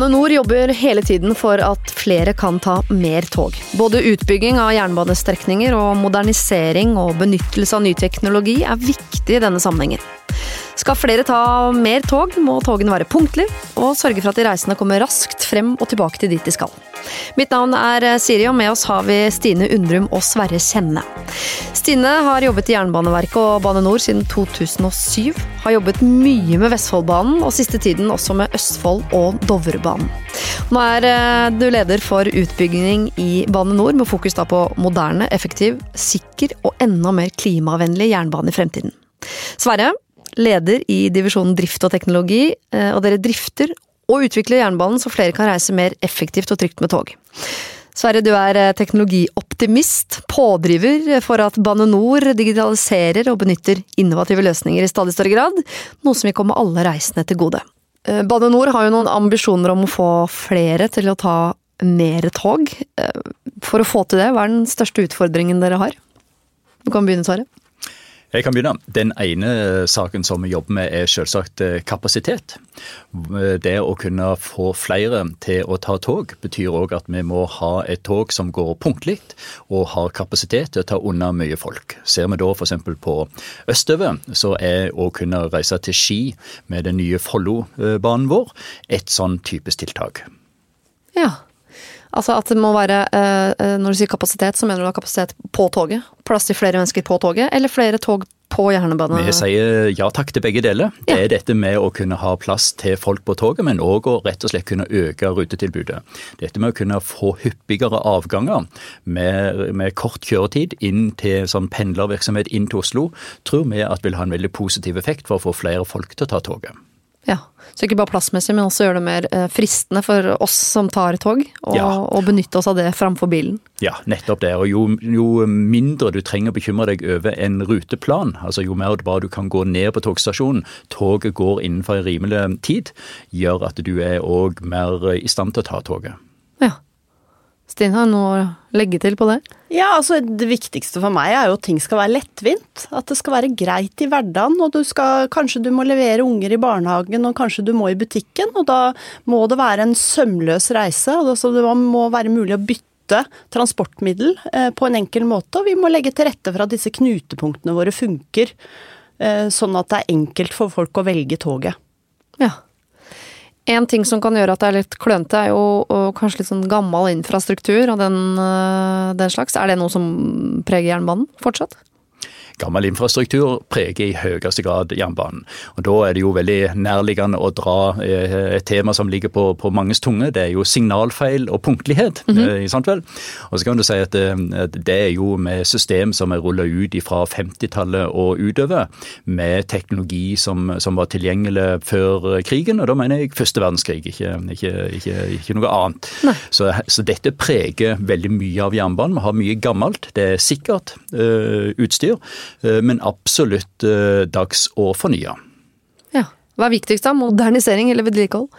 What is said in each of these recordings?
Bane NOR jobber hele tiden for at flere kan ta mer tog. Både utbygging av jernbanestrekninger og modernisering og benyttelse av ny teknologi er viktig i denne sammenhengen. Skal flere ta mer tog, må togene være punktlige og sørge for at de reisende kommer raskt frem og tilbake til dit de skal. Mitt navn er Siri, og med oss har vi Stine Undrum og Sverre Kjenne. Stine har jobbet i Jernbaneverket og Bane NOR siden 2007. Har jobbet mye med Vestfoldbanen, og siste tiden også med Østfold og Dovrebanen. Nå er eh, du leder for utbygging i Bane NOR, med fokus da på moderne, effektiv, sikker og enda mer klimavennlig jernbane i fremtiden. Sverre, leder i divisjonen drift og teknologi, eh, og dere drifter og utvikler jernbanen så flere kan reise mer effektivt og trygt med tog. Sverre, du er eh, teknologioptimist, pådriver for at Bane NOR digitaliserer og benytter innovative løsninger i stadig større grad, noe som vil komme alle reisende til gode. Eh, Bane NOR har jo noen ambisjoner om å få flere til å ta mer tog. For å få til det, hva er den største utfordringen dere har? Du kan begynne, Sverre. Jeg kan begynne. Den ene saken som vi jobber med er selvsagt eh, kapasitet. Det å kunne få flere til å ta tog betyr òg at vi må ha et tog som går punktlig og har kapasitet til å ta unna mye folk. Ser vi da f.eks. på østover, så er å kunne reise til Ski med den nye Follobanen vår et sånn typisk tiltak. Ja, Altså at det må være eh, Når du sier kapasitet, så mener du da kapasitet på toget? Plass til flere mennesker på toget, eller flere tog på jernbane? Vi sier ja takk til begge deler. Det er dette med å kunne ha plass til folk på toget, men òg å rett og slett kunne øke rutetilbudet. Dette med å kunne få hyppigere avganger med, med kort kjøretid inn til sånn pendlervirksomhet inn til Oslo, tror vi at vil ha en veldig positiv effekt for å få flere folk til å ta toget. Ja, Så ikke bare plassmessig, men også gjøre det mer eh, fristende for oss som tar tog, og, ja. og benytte oss av det framfor bilen. Ja, nettopp det. Og jo, jo, mindre du trenger å bekymre deg over en ruteplan, altså jo mer bare du kan gå ned på togstasjonen, toget går innenfor en rimelig tid, gjør at du er òg mer i stand til å ta toget. Ja. Stine, har noe å legge til på det? Ja, altså Det viktigste for meg er jo at ting skal være lettvint. At det skal være greit i hverdagen. og du skal, Kanskje du må levere unger i barnehagen, og kanskje du må i butikken. og Da må det være en sømløs reise. og Det må være mulig å bytte transportmiddel eh, på en enkel måte. Og vi må legge til rette for at disse knutepunktene våre funker, eh, sånn at det er enkelt for folk å velge toget. Ja. En ting som kan gjøre at det er litt klønete, er jo kanskje litt sånn gammel infrastruktur og den, øh, den slags. Er det noe som preger jernbanen fortsatt? Gammel infrastruktur preger i høyeste grad jernbanen. Og Da er det jo veldig nærliggende å dra eh, et tema som ligger på, på manges tunge. Det er jo signalfeil og punktlighet. Mm -hmm. sant vel? Og så kan du si at det er jo med system som er rulla ut fra 50-tallet og utover, med teknologi som, som, var tilgjengelig før krigen. Og da mener jeg første verdenskrig, ikke, ikke, ikke, ikke noe annet. Så, så, dette preger veldig mye av jernbanen. Vi har mye gammelt. Det er sikkert uh, utstyr. Eh, men absolutt eh, dags å fornye. Ja. Hva er viktigst da? Modernisering eller vedlikehold?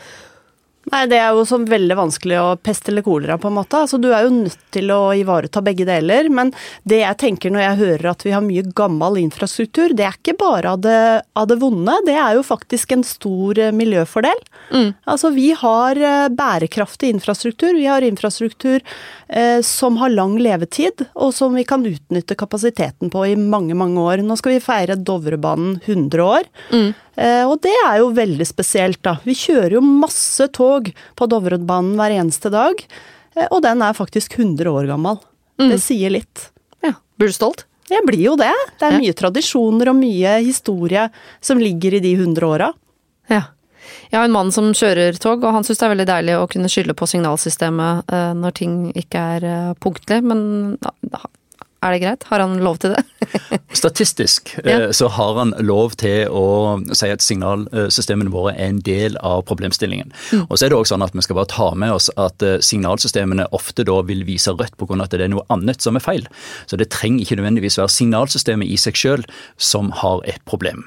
Nei, Det er jo sånn veldig vanskelig å pest eller kolera, på en måte. Altså, Du er jo nødt til å ivareta begge deler. Men det jeg tenker når jeg hører at vi har mye gammel infrastruktur, det er ikke bare av det, av det vonde, det er jo faktisk en stor eh, miljøfordel. Mm. Altså, Vi har bærekraftig infrastruktur. Vi har infrastruktur eh, som har lang levetid, og som vi kan utnytte kapasiteten på i mange, mange år. Nå skal vi feire Dovrebanen 100 år. Mm. Eh, og det er jo veldig spesielt, da. Vi kjører jo masse tog på Dovrebanen hver eneste dag, eh, og den er faktisk 100 år gammel. Mm. Det sier litt. Ja. Blir du stolt? Jeg blir jo det. Det er mye tradisjoner og mye historie som ligger i de 100 åra. Ja. Jeg har en mann som kjører tog, og han syns det er veldig deilig å kunne skylde på signalsystemet eh, når ting ikke er punktlig, men er det greit? Har han lov til det? Statistisk ja. Eh, så har han lov til å si at signalsystemene våre er en del av problemstillingen. Mm. Og så er det også sånn at Vi skal bare ta med oss at signalsystemene ofte da vil vise rødt pga. at det er noe annet som er feil. Så det trenger ikke nødvendigvis være signalsystemet i seg selv som har et problem.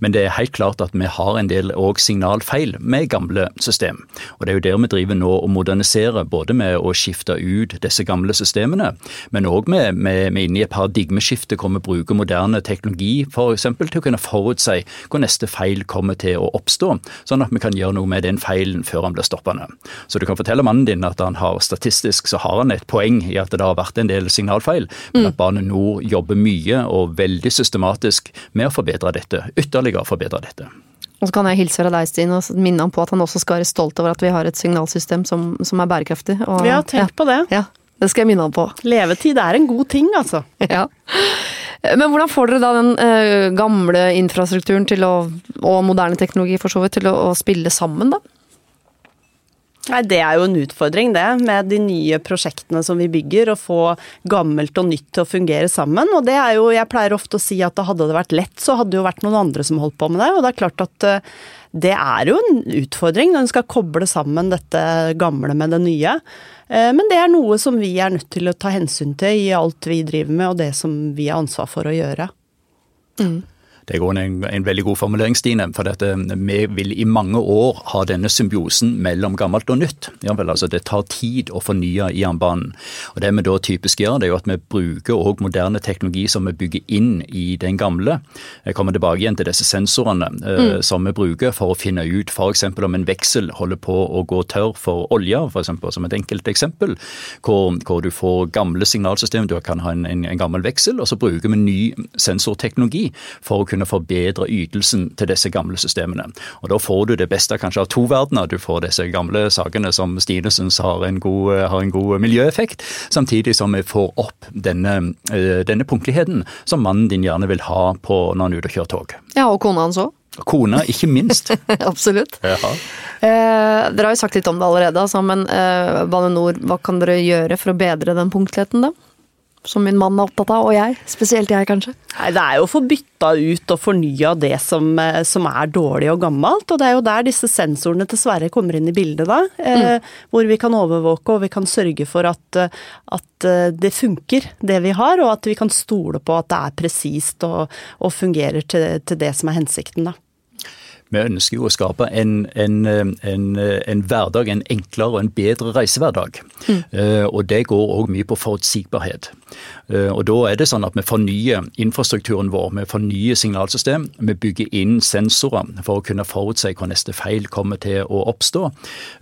Men det er helt klart at vi har en del òg signalfeil med gamle system. Og det er jo der vi driver nå og moderniserer, både med å skifte ut disse gamle systemene, men òg med, med, med inne i et paradigmeskifte hvor vi bruker moderne teknologi f.eks. til å kunne forutse hvor neste feil kommer til å oppstå, sånn at vi kan gjøre noe med den feilen før han blir stoppende. Så du kan fortelle mannen din at han har statistisk så har han et poeng i at det har vært en del signalfeil, men at Bane NOR jobber mye og veldig systematisk med å forbedre dette ytterligere forbedre dette. Og så kan jeg hilse fra deg, Stine, og minne ham på at han også skal være stolt over at vi har et signalsystem som, som er bærekraftig. Og, vi har tenkt ja, på det. Ja, det skal jeg minne ham på. Levetid er en god ting, altså. Ja. Men hvordan får dere da den uh, gamle infrastrukturen til å, og moderne teknologi for så vidt til å, å spille sammen, da? Nei, Det er jo en utfordring, det, med de nye prosjektene som vi bygger. Å få gammelt og nytt til å fungere sammen. Og det er jo, jeg pleier ofte å si at hadde det vært lett, så hadde det jo vært noen andre som holdt på med det. Og det er klart at eh, det er jo en utfordring når en skal koble sammen dette gamle med det nye. Eh, men det er noe som vi er nødt til å ta hensyn til i alt vi driver med, og det som vi har ansvar for å gjøre. Mm. Det er en, en veldig god formulering, Stine. For dette, vi vil i mange år ha denne symbiosen mellom gammelt og nytt. Ja, vel, altså Det tar tid å fornye jernbanen. Og Det vi da typisk gjør, det er jo at vi bruker også moderne teknologi som vi bygger inn i den gamle. Jeg kommer tilbake igjen til disse sensorene eh, mm. som vi bruker for å finne ut f.eks. om en veksel holder på å gå tørr for olje, for eksempel, som et enkelt eksempel. Hvor, hvor du får gamle signalsystem, du kan ha en, en, en gammel veksel, og så bruker vi ny sensorteknologi for å kunne kunne forbedre ytelsen til disse gamle systemene. Og Da får du det beste kanskje av to verdener. Du får disse gamle sakene som Stine syns har, har, en god miljøeffekt, samtidig som vi får opp denne, eh, denne punktligheten som mannen din gjerne vil ha på når han er ute og kjører tog. Ja, og kona hans òg. Kona, ikke minst. Absolutt. Eh, dere har jo sagt litt om det allerede, altså, men eh, Bane NOR, hva kan dere gjøre for å bedre den punktligheten, da? Som min mann er opptatt av, og jeg. Spesielt jeg, kanskje. Nei, Det er jo å få bytta ut og fornya det som, eh, som, er dårlig og gammelt. Og det er jo der disse sensorene til Sverre kommer inn i bildet, da. Eh, mm. Hvor vi kan overvåke og vi kan sørge for at, eh, at, det funker, det vi har. Og at vi kan stole på at det er presist og, og fungerer til, til det som er hensikten, da. Vi ønsker jo å skape en, en, en, en, hverdag, en enklere og en bedre reisehverdag. Mm. Uh, og det går òg mye på forutsigbarhet. Uh, og da er det sånn at vi fornyer infrastrukturen vår, vi fornyer signalsystem. Vi bygger inn sensorer for å kunne forutse hvor neste feil kommer til å oppstå.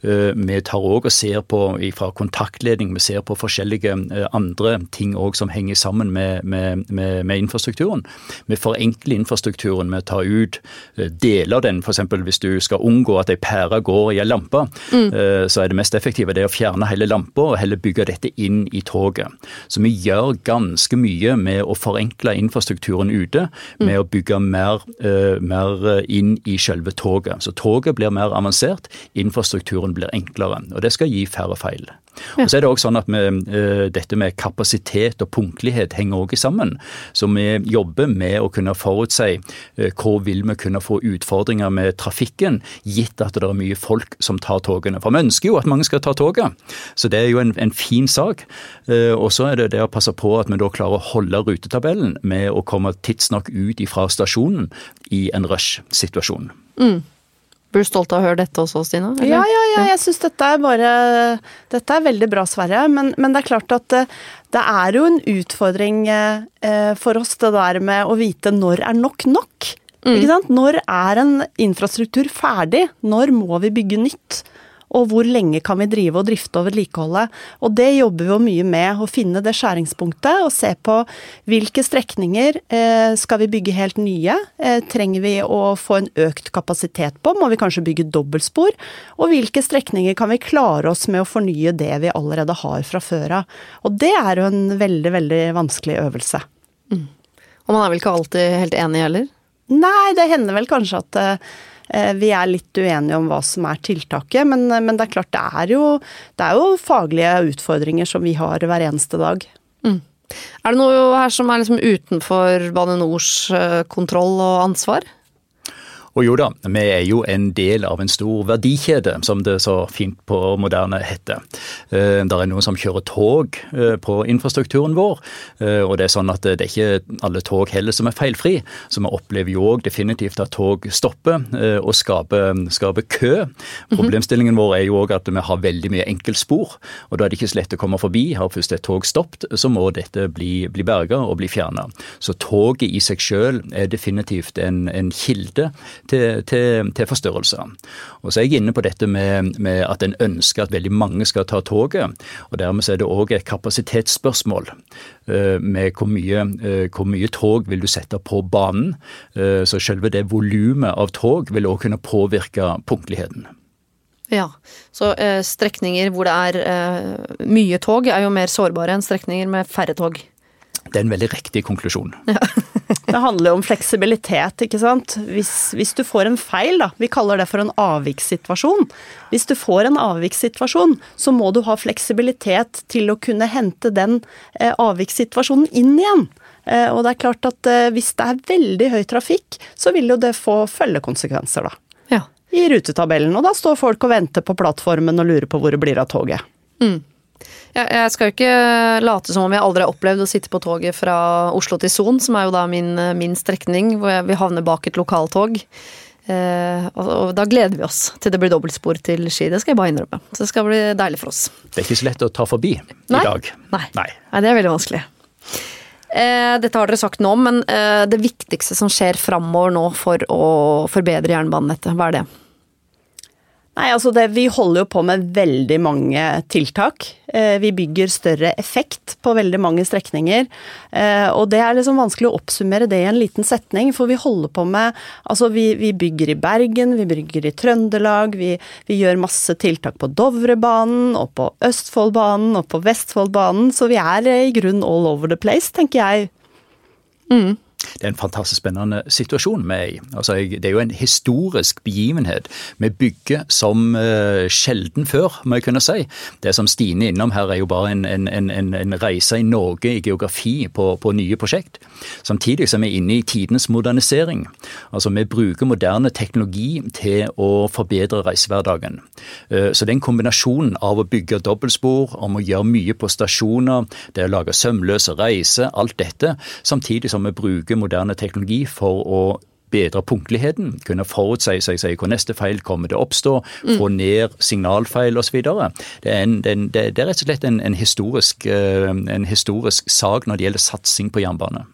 Uh, vi tar òg og ser på fra kontaktledning, vi ser på forskjellige andre ting også som henger sammen med, med, med, med infrastrukturen. Vi forenkler infrastrukturen med å ta ut deler av den f.eks. hvis du skal unngå at ei pære går i ei lampe, mm. Eh, så er det mest effektive det å fjerne hele lampa og heller bygge dette inn i toget. Så vi gjør ganske mye med å forenkle infrastrukturen ute, mm. med å bygge mer, uh, mer inn i selve toget. Så toget blir mer avansert, infrastrukturen blir enklere. Og det skal gi færre feil. Og så er det også sånn at vi, uh, Dette med kapasitet og punktlighet henger også sammen. Så vi jobber med å kunne forutse uh, hvor vil vi kunne få utfordringer med trafikken, gitt at det er mye folk som tar togene. For vi ønsker jo at mange skal ta toget, så det er jo en, en fin sak. Uh, og så er det det å passe på at vi da klarer å holde rutetabellen med å komme tidsnok ut fra stasjonen i en rush-situasjon. Mm. Blir du stolt av å høre dette også, Stina? Eller? Ja, ja, ja. Jeg syns dette er bare Dette er veldig bra, Sverre. Men, men, det er klart at det, det er jo en utfordring eh, for oss, det der med å vite når er nok nok. Mm. Ikke sant? Når er en infrastruktur ferdig? Når må vi bygge nytt? Og hvor lenge kan vi drive og drifte og vedlikeholde. Og det jobber vi jo mye med, å finne det skjæringspunktet og se på hvilke strekninger eh, skal vi bygge helt nye. Eh, trenger vi å få en økt kapasitet på, må vi kanskje bygge dobbeltspor? Og hvilke strekninger kan vi klare oss med å fornye det vi allerede har fra før av. Og det er jo en veldig, veldig vanskelig øvelse. Mm. Og man er vel ikke alltid helt enig heller? Nei, det hender vel kanskje at eh, vi er litt uenige om hva som er tiltaket, men, men det er klart det er, jo, det er, jo, faglige utfordringer som vi har hver eneste dag. Mm. Er det noe her som er liksom utenfor Bane Nors eh, kontroll og ansvar? Og jo da, vi er jo en del av en stor verdikjede, som det så fint på moderne heter. Eh, det er noen som kjører tog eh, på infrastrukturen vår, eh, og det er sånn at det er ikke alle tog heller som er feilfri. Så vi opplever jo òg definitivt at tog stopper og skaper, skaper kø. Problemstillingen vår er jo òg at vi har veldig mye enkeltspor, og da er det ikke så lett å komme forbi. Har først et tog stoppet, så må dette bli, bli berga og bli fjerna. Så toget i seg sjøl er definitivt en, en kilde til, til, til forstørrelser. Og så er jeg inne på dette med, med at en ønsker at veldig mange skal ta toget. og Dermed er det òg et kapasitetsspørsmål eh, med hvor mye, eh, hvor mye, tog vil du sette på banen. Eh, så selve det volumet av tog vil òg kunne påvirke punktligheten. Ja, så strekninger hvor det er mye tog er jo mer sårbare enn strekninger med færre tog. Det er en veldig riktig konklusjon. Ja. det handler jo om fleksibilitet, ikke sant. Hvis, hvis, du får en feil, da, vi kaller det for en avvikssituasjon. Hvis du får en avvikssituasjon, så må du ha fleksibilitet til å kunne hente den eh, avvikssituasjonen inn igjen. Eh, og det er klart at eh, hvis det er veldig høy trafikk, så vil jo det få følgekonsekvenser, da. Ja. I rutetabellen. Og da står folk og venter på plattformen og lurer på hvor det blir av toget. Mm. Jeg skal jo ikke late som om jeg aldri har opplevd å sitte på toget fra Oslo til Son, som er jo da min, min strekning, hvor vi havner bak et lokaltog. Eh, og, og, da gleder vi oss til det blir dobbeltspor til Ski. Det skal jeg bare innrømme. Så det skal bli deilig for oss. Det er ikke så lett å ta forbi Nei. i dag. Nei. Nei. Nei. det er veldig vanskelig. Eh, dette har dere sagt nå, men eh, det viktigste som skjer framover nå for å forbedre jernbanenettet, hva er det? Nei, altså det, Vi holder jo på med veldig mange tiltak. Eh, vi bygger større effekt på veldig mange strekninger. Eh, og det er liksom vanskelig å oppsummere det i en liten setning, for vi holder på med Altså vi, vi bygger i Bergen, vi bygger i Trøndelag, vi, vi, gjør masse tiltak på Dovrebanen og på Østfoldbanen og på Vestfoldbanen, så vi er i grunn all over the place, tenker jeg. Mm det er en fantastisk spennende situasjon vi er i. Altså, det er jo en historisk begivenhet. Vi bygger som uh, sjelden før, må jeg kunne si. Det som Stine er innom her, er jo bare en, en, en, en reise i Norge i geografi på, på, nye prosjekt. Samtidig som vi er inne i tidenes modernisering. Altså, Vi bruker moderne teknologi til å forbedre reisehverdagen. Uh, så den kombinasjonen av å bygge dobbeltspor, om å gjøre mye på stasjoner, det å lage sømløse reiser, alt dette, samtidig som vi bruker bruke moderne teknologi for å bedre punktligheten, kunne forutsi seg, seg hvor neste feil kommer til å oppstå, mm. få ned signalfeil osv. Det, er en, det, det, er rett og slett en, en, historisk, eh, en historisk sak når det gjelder satsing på jernbane.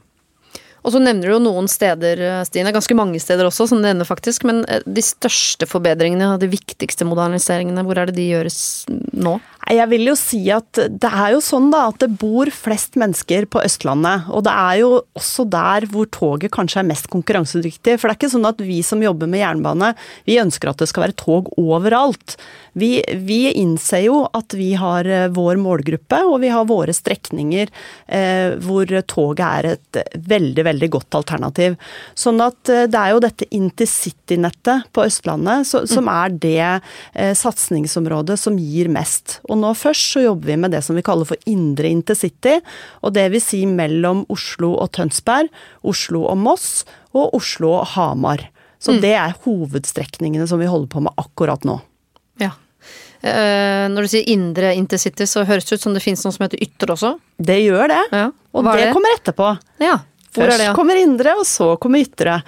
Og så nevner du jo noen steder, Stine, ganske mange steder også, som det ender faktisk. Men eh, de største forbedringene og de viktigste moderniseringene, hvor er det de gjøres nå? Jeg vil jo si at det er jo sånn da at det bor flest mennesker på Østlandet. Og det er jo også der hvor toget kanskje er mest konkurransedyktig. For det er ikke sånn at vi som jobber med jernbane, vi ønsker at det skal være tog overalt. Vi, vi innser jo at vi har eh, vår målgruppe, og vi har våre strekninger eh, hvor toget er et veldig, veldig godt alternativ. Sånn at eh, det er jo dette intercity-nettet på Østlandet så, som mm. er det eh, satsingsområdet som gir mest. Og nå først så jobber vi med det som vi kaller for indre intercity. Og det vil si mellom Oslo og Tønsberg, Oslo og Moss og Oslo og Hamar. Så mm. det er hovedstrekningene som vi holder på med akkurat nå. Ja. Eh, når du sier indre intercity, så høres det ut som det finnes noe som heter ytre også? Det gjør det. Ja. Og det, det, kommer etterpå. Ja. Først kommer indre, og så kommer ytre.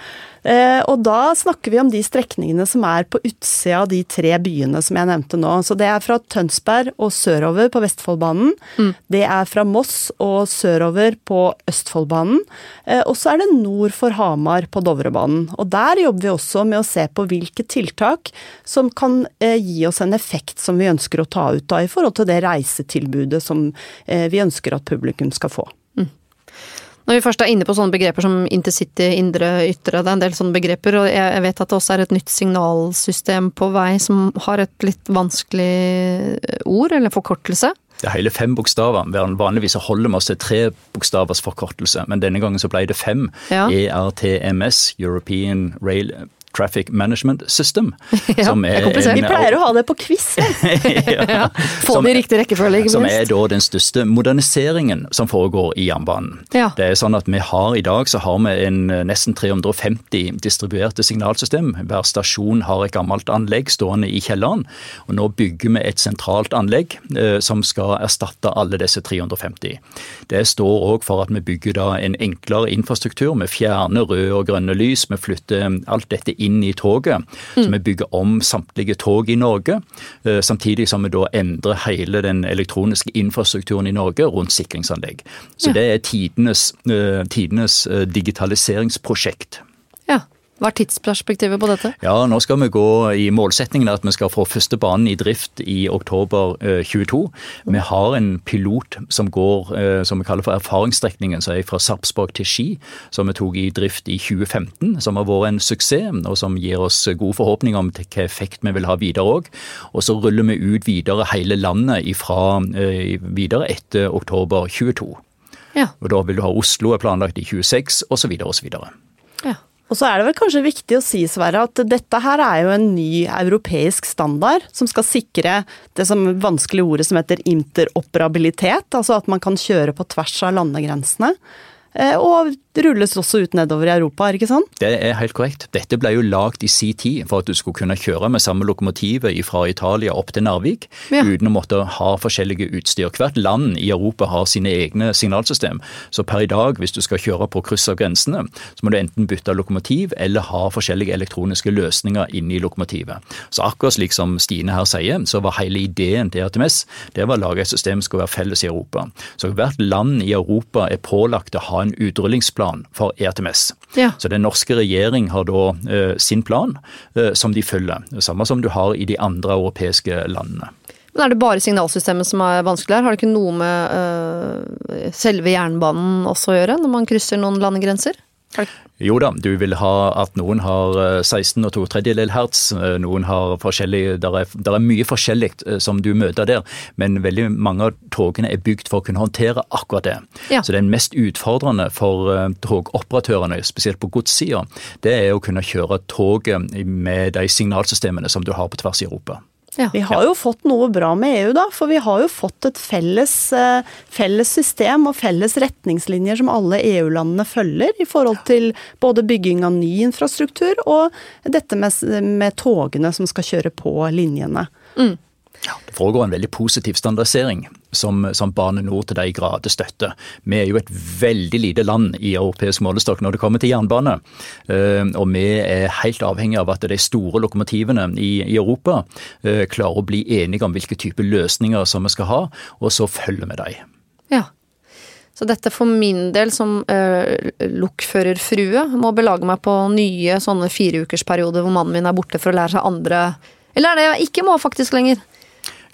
Eh, og da snakker vi om de strekningene som er på utsida av de tre byene som jeg nevnte nå. Så det er fra Tønsberg og sørover på Vestfoldbanen. Mm. Det er fra Moss og sørover på Østfoldbanen. Eh, og så er det nord for Hamar på Dovrebanen. Og der jobber vi også med å se på hvilke tiltak som kan eh, gi oss en effekt som vi ønsker å ta ut av i forhold til det reisetilbudet som vi ønsker at publikum skal få. Når vi først er inne på sånne begreper som intercity, indre, ytre, det er en del sånne begreper, og jeg vet at det også er et nytt signalsystem på vei som har et litt vanskelig ord, eller forkortelse. Det er hele fem bokstaver. Vanligvis holder vi oss til tre bokstavers forkortelse, men denne gangen så ble det fem. Ja. ERTMS, European Rail Traffic Management System. Ja, som det er. Vi pleier å ha det på quiz. Ja, Få det i riktig rekkefølge, ikke Som er da den største moderniseringen som foregår i jernbanen. Ja. Det er sånn at vi har I dag så har vi en eh, nesten 350 distribuerte signalsystem. Hver stasjon har et gammelt anlegg stående i kjelleren. og Nå bygger vi et sentralt anlegg eh, som skal erstatte alle disse 350. Det står òg for at vi bygger da en enklere infrastruktur. Vi fjerner røde og grønne lys. Vi flytter alt dette inn i toget. Så vi bygger om samtlige tog i Norge. eh, Samtidig som vi da endrer hele den elektroniske infrastrukturen i Norge rundt sikringsanlegg. Så det er tidenes, eh, tidenes eh, digitaliseringsprosjekt. Ja. Hva er tidsperspektivet på dette? Ja, nå skal vi gå i målsettingen at vi skal få første banen i drift i oktober eh, 22. Vi har en pilot som går, eh, som vi kaller for erfaringsstrekningen, som er fra Sarpsborg til Ski, som vi tok i drift i 2015, som har vært en suksess, og som gir oss gode forhåpninger om hva effekt vi vil ha videre òg. Og så ruller vi ut videre hele landet ifra, eh, videre etter oktober 22. Ja. Og da vil du ha Oslo er planlagt i 26, osv. osv. ja. Og så er det vel kanskje viktig å si, Sverre, at dette her er jo en ny europeisk standard som skal sikre det som vanskelige ordet som heter interoperabilitet, altså at man kan kjøre på tvers av landegrensene. Eh, Og rulles også ut nedover i Europa, er det ikke sånn? Det er helt korrekt. Dette ble jo lagd i si tid for at du skulle kunne kjøre med samme lokomotivet fra Italia opp til Narvik, Ja. uten å måtte ha forskjellige utstyr. Hvert land i Europa har sine egne signalsystem. Så per i dag, hvis du skal kjøre på kryss av grensene, så må du enten bytte lokomotiv eller ha forskjellige elektroniske løsninger inni lokomotivet. Så akkurat slik som Stine her sier, så var hele ideen til RTMS det var å lage et system som skulle være felles i Europa. Så hvert land i Europa er pålagt å ha en utrullingsplan for ERTMS. Ja. Så den norske regjering har da eh, sin plan eh, som de følger. Samme som du har i de andre europeiske landene. Men Er det bare signalsystemet som er vanskelig her? Har det ikke noe med øh, selve jernbanen også å gjøre, når man krysser noen landegrenser? Jo da, du vil ha at noen har eh, 16 og to tredjedel hertz, eh, noen har forskjellig Der er, der er mye forskjellig eh, som du møter der, men veldig mange av togene er bygd for å kunne håndtere akkurat det. Ja. Så den mest utfordrende for eh, togoperatørene, spesielt på godssida, det er å kunne kjøre toget med de signalsystemene som du har på tvers i Europa. Ja. Vi har jo fått noe bra med EU, da. For vi har jo fått et felles, eh, felles system og felles retningslinjer som alle EU-landene følger, i forhold til både bygging av ny infrastruktur og dette med, med togene som skal kjøre på linjene. Det foregår en veldig positiv standardisering som, som Bane Nor til de grader støtter. Vi er jo et veldig lite land i europeisk målestokk når det kommer til jernbane. Eh, Og vi er helt avhengig av at de store lokomotivene i, i Europa eh, klarer å bli enige om hvilke typer løsninger som vi skal ha, og så følger vi dem. Ja. Så dette for min del som øh, lokførerfrue må belage meg på nye sånne fireukersperioder hvor mannen min er borte for å lære seg andre Eller er det jeg ikke må faktisk lenger?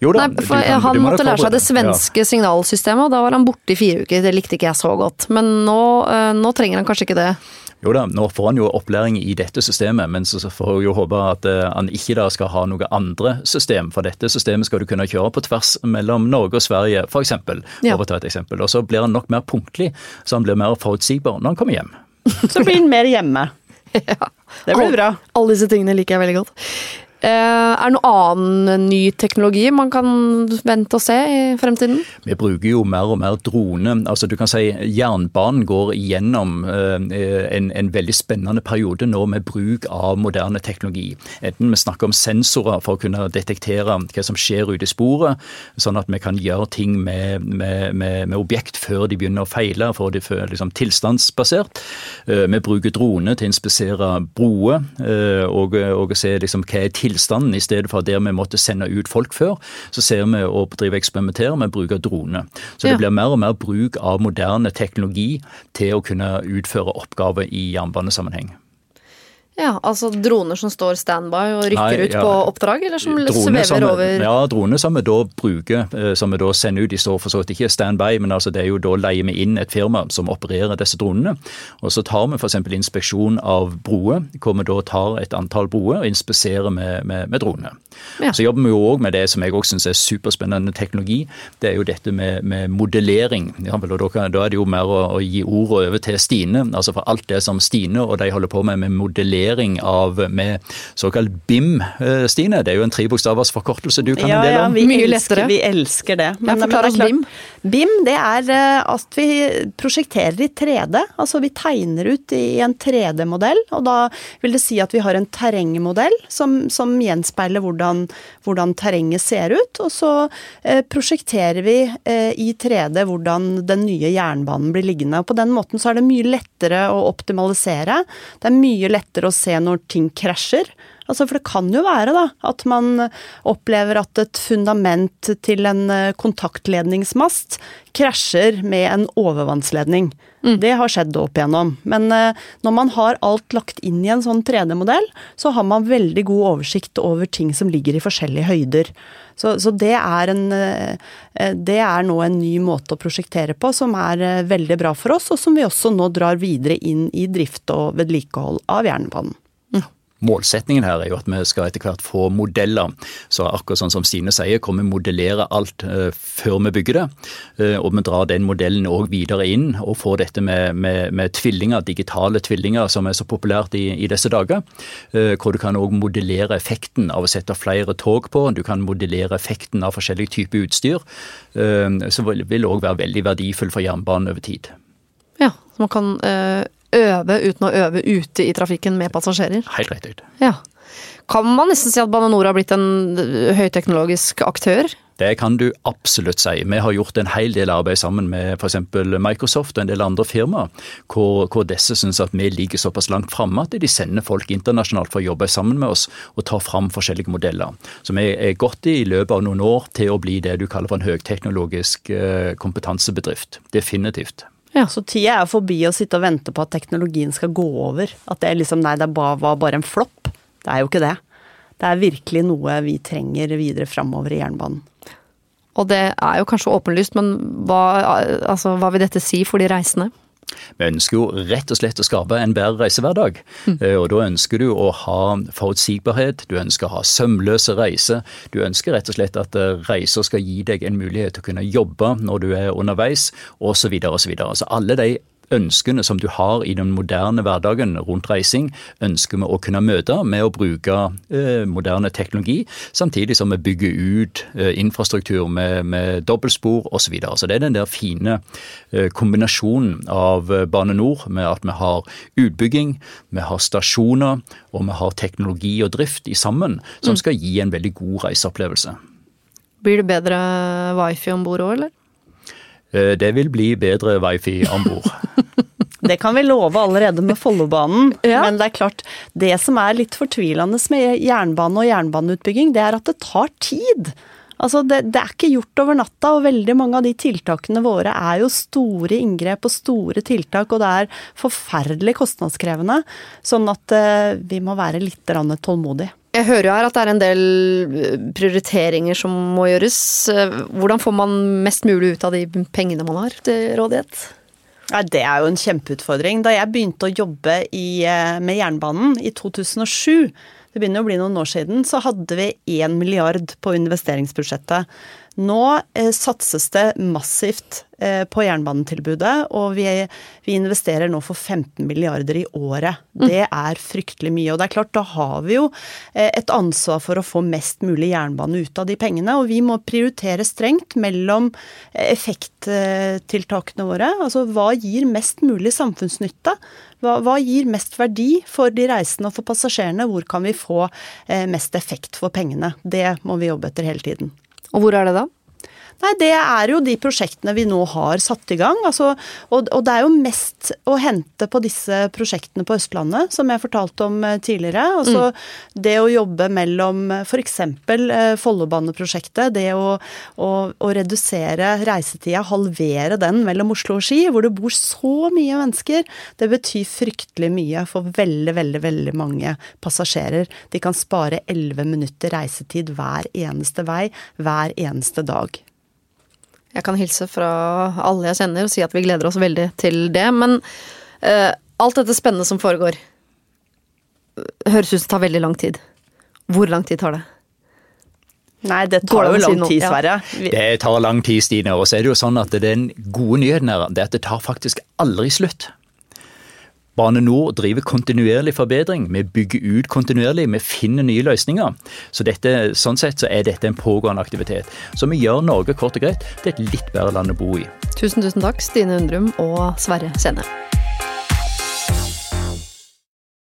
Jo da, Nei, for kan- Han måtte lære seg det svenske svenske signalsystemet, og da var han borte i fire uker. Det likte ikke jeg så godt. Men nå, øh, nå trenger han kanskje ikke det. Jo da, nå får han jo opplæring i dette systemet, men så så får jeg jo håpe at eh, han ikke da skal ha noe andre system. For dette systemet skal du kunne kjøre på tvers mellom Norge og Sverige, f.eks. Ja. For å ta et eksempel. Og så blir han nok mer punktlig, så han blir mer forutsigbar når han kommer hjem. Så blir han mer hjemme. Ja. Det blir bra. Alle disse tingene liker jeg veldig godt. Eh, er det noe annen ny teknologi man kan vente og se i fremtiden? Vi bruker jo mer og mer drone. Altså du kan si Jernbanen går igjennom eh, en, en veldig spennende periode nå med bruk av moderne teknologi. Enten vi snakker om sensorer for å kunne detektere hva som skjer ute i sporet, sånn at vi kan gjøre ting med, med, med, med objekt før de begynner å feile, for de er liksom tilstandsbasert. Eh, Vi bruker drone til å inspisere broer og, og se liksom hva er tilstanden, i stedet for der vi måtte sende ut folk før. Så ser vi å drive eksperimentere med bruk av drone. Så det Ja. blir mer og mer bruk av moderne teknologi til å kunne utføre oppgaver i jernbanesammenheng. Ja, altså droner som står standby og rykker Nei, ut ja. på oppdrag, eller som Drone som, svever over Ja, droner som vi da bruker, eh, som vi da sender ut. De står for så vidt ikke standby, men altså det er jo da leier vi inn et firma som opererer disse dronene. Og så tar vi f.eks. inspeksjon av broer, hvor vi da tar et antall broer og inspiserer med, med, med drone. Ja. Så jobber vi jo òg med det som jeg også syns er superspennende teknologi. Det er jo dette med, med modellering. Ja, vel, da, kan, da er det jo mer å, å gi ordet over til Stine. altså For alt det som Stine og de holder på med med modellering modellering av med såkalt BIM, eh, Stine. Det er jo en trebokstavers forkortelse du kan ja, en del ja, om. vi Mye elsker, lettere. vi elsker det. Men, men det BIM. BIM det er eh, at vi prosjekterer i 3D. Altså vi tegner ut i en 3D-modell, og da vil det si at vi har en terrengmodell som, som gjenspeiler hvordan, hvordan terrenget ser ut. Og så eh, prosjekterer vi eh, i 3D hvordan den nye jernbanen blir liggende. Og på den måten så er det mye lettere å optimalisere. Det er mye lettere å se når ting krasjer. Altså, for det kan jo være da, at man opplever at et fundament til en eh, kontaktledningsmast krasjer med en overvannsledning. Det har skjedd opp igjennom. Men eh, når man har alt lagt inn i en sånn 3D-modell, så har man veldig god oversikt over ting som ligger i forskjellige høyder. Så, så det, er en, eh, det er nå en ny måte å prosjektere på som er veldig bra for oss, og som vi også nå drar videre inn i drift og vedlikehold av jernbanen. Målsetningen her er jo at vi skal etter hvert få modeller. Så akkurat sånn som Stine sier, kan vi modellere alt eh, før vi bygger det. Eh, og vi drar den modellen òg videre inn og får dette med, med, med, tvillinger, digitale tvillinger som er så populært i, i disse dager. Eh, hvor du kan òg modellere effekten av å sette flere tog på. Du kan modellere effekten av forskjellig type utstyr. Som vil òg være veldig verdifull for jernbanen over tid. Ja, så man kan øve uten å øve ute i trafikken med passasjerer. Helt rett. Ja. Kan man nesten si at Bane NOR har blitt en eh, høyteknologisk aktør? Det kan du absolutt si. Vi har gjort en hel del arbeid sammen med f.eks. Microsoft og en del andre firmaer, hvor, hvor disse syns at vi ligger såpass langt framme at de sender folk internasjonalt for å jobbe sammen med oss og ta fram forskjellige modeller. Så vi er godt i løpet av noen år til å bli det du kaller for en høyteknologisk eh, kompetansebedrift. Definitivt. Ja. Så tida er forbi å sitte og vente på at teknologien skal gå over. At det liksom, nei, det var bare en flopp. Det er jo ikke det. Det er virkelig noe vi trenger videre framover i jernbanen. Og det er jo kanskje åpenlyst, men hva, altså, hva vil dette si for de reisende? Vi ønsker jo rett og slett å skape en bedre reisehverdag. Mm. Og Da ønsker du å ha forutsigbarhet, du ønsker å ha sømløse reiser. Du ønsker rett og slett at reiser skal gi deg en mulighet til å kunne jobbe når du er underveis, osv. osv. Så alle de ønskene som du har i den moderne hverdagen rundt reising, ønsker vi å kunne møte med å bruke eh, moderne teknologi, samtidig som vi bygger ut eh, infrastruktur med, med dobbeltspor osv. Så, videre. så det er den der fine eh, kombinasjonen av Bane NOR med at vi har utbygging, vi har stasjoner og vi har teknologi og drift i sammen, som skal gi en veldig god reiseopplevelse. Blir det bedre wifi om bord òg, eller? Det vil bli bedre wifi om bord. Det kan vi love allerede med Follobanen. Ja. Men det er klart, det som er litt fortvilende med jernbane og jernbaneutbygging, det er at det tar tid. Altså det, det, er ikke gjort over natta, og veldig mange av de tiltakene våre er jo store inngrep og store tiltak, og det er forferdelig kostnadskrevende. Sånn at eh, vi må være litt tålmodige. Jeg hører jo her at det er en del prioriteringer som må gjøres. Hvordan får man mest mulig ut av de pengene man har til rådighet? Ja, det er jo en kjempeutfordring. Da jeg begynte å jobbe i, med jernbanen i 2007, det begynner å bli noen år siden, så hadde vi 1 milliard på investeringsbudsjettet. Nå eh, satses det massivt eh, på jernbanetilbudet, og vi, vi, investerer nå for 15 milliarder i året. Det er fryktelig mye. Og det er klart, da har vi jo eh, et ansvar for å få mest mulig jernbane ut av de pengene. Og vi må prioritere strengt mellom effekttiltakene våre. Altså hva gir mest mulig samfunnsnytte? Hva, hva, gir mest verdi for de reisende og for passasjerene? Hvor kan vi få mest effekt for pengene? Det må vi jobbe etter hele tiden. Og hvor er det da? Nei, Det er jo de prosjektene vi nå har satt i gang. Altså, og, og, det er jo mest å hente på disse prosjektene på Østlandet, som jeg fortalte om tidligere. Altså mm. det å jobbe mellom f.eks. Eh, Follobaneprosjektet. Det å, å, å, redusere reisetida, halvere den mellom Oslo og Ski, hvor det bor så mye mennesker. Det betyr fryktelig mye for veldig, veldig, veldig mange passasjerer. De kan spare 11 minutter reisetid hver eneste vei, hver eneste dag. Jeg kan hilse fra alle jeg kjenner og si at vi gleder oss veldig til det. Men uh, alt dette spennende som foregår, høres ut som det tar veldig lang tid. Hvor lang tid tar det? Nei, det tar jo lang tid, Sverre. Ja. Det tar lang tid, Stine. Og så er det jo sånn at den gode nyheten er at det tar faktisk aldri slutt. Bane Nor driver kontinuerlig forbedring. Vi bygger ut kontinuerlig, vi finner nye løsninger. Så dette, sånn sett så er dette en pågående aktivitet. Så vi gjør Norge kort og greit til et litt bedre land å bo i. Tusen, tusen takk, Stine Undrum og Sverre Senne.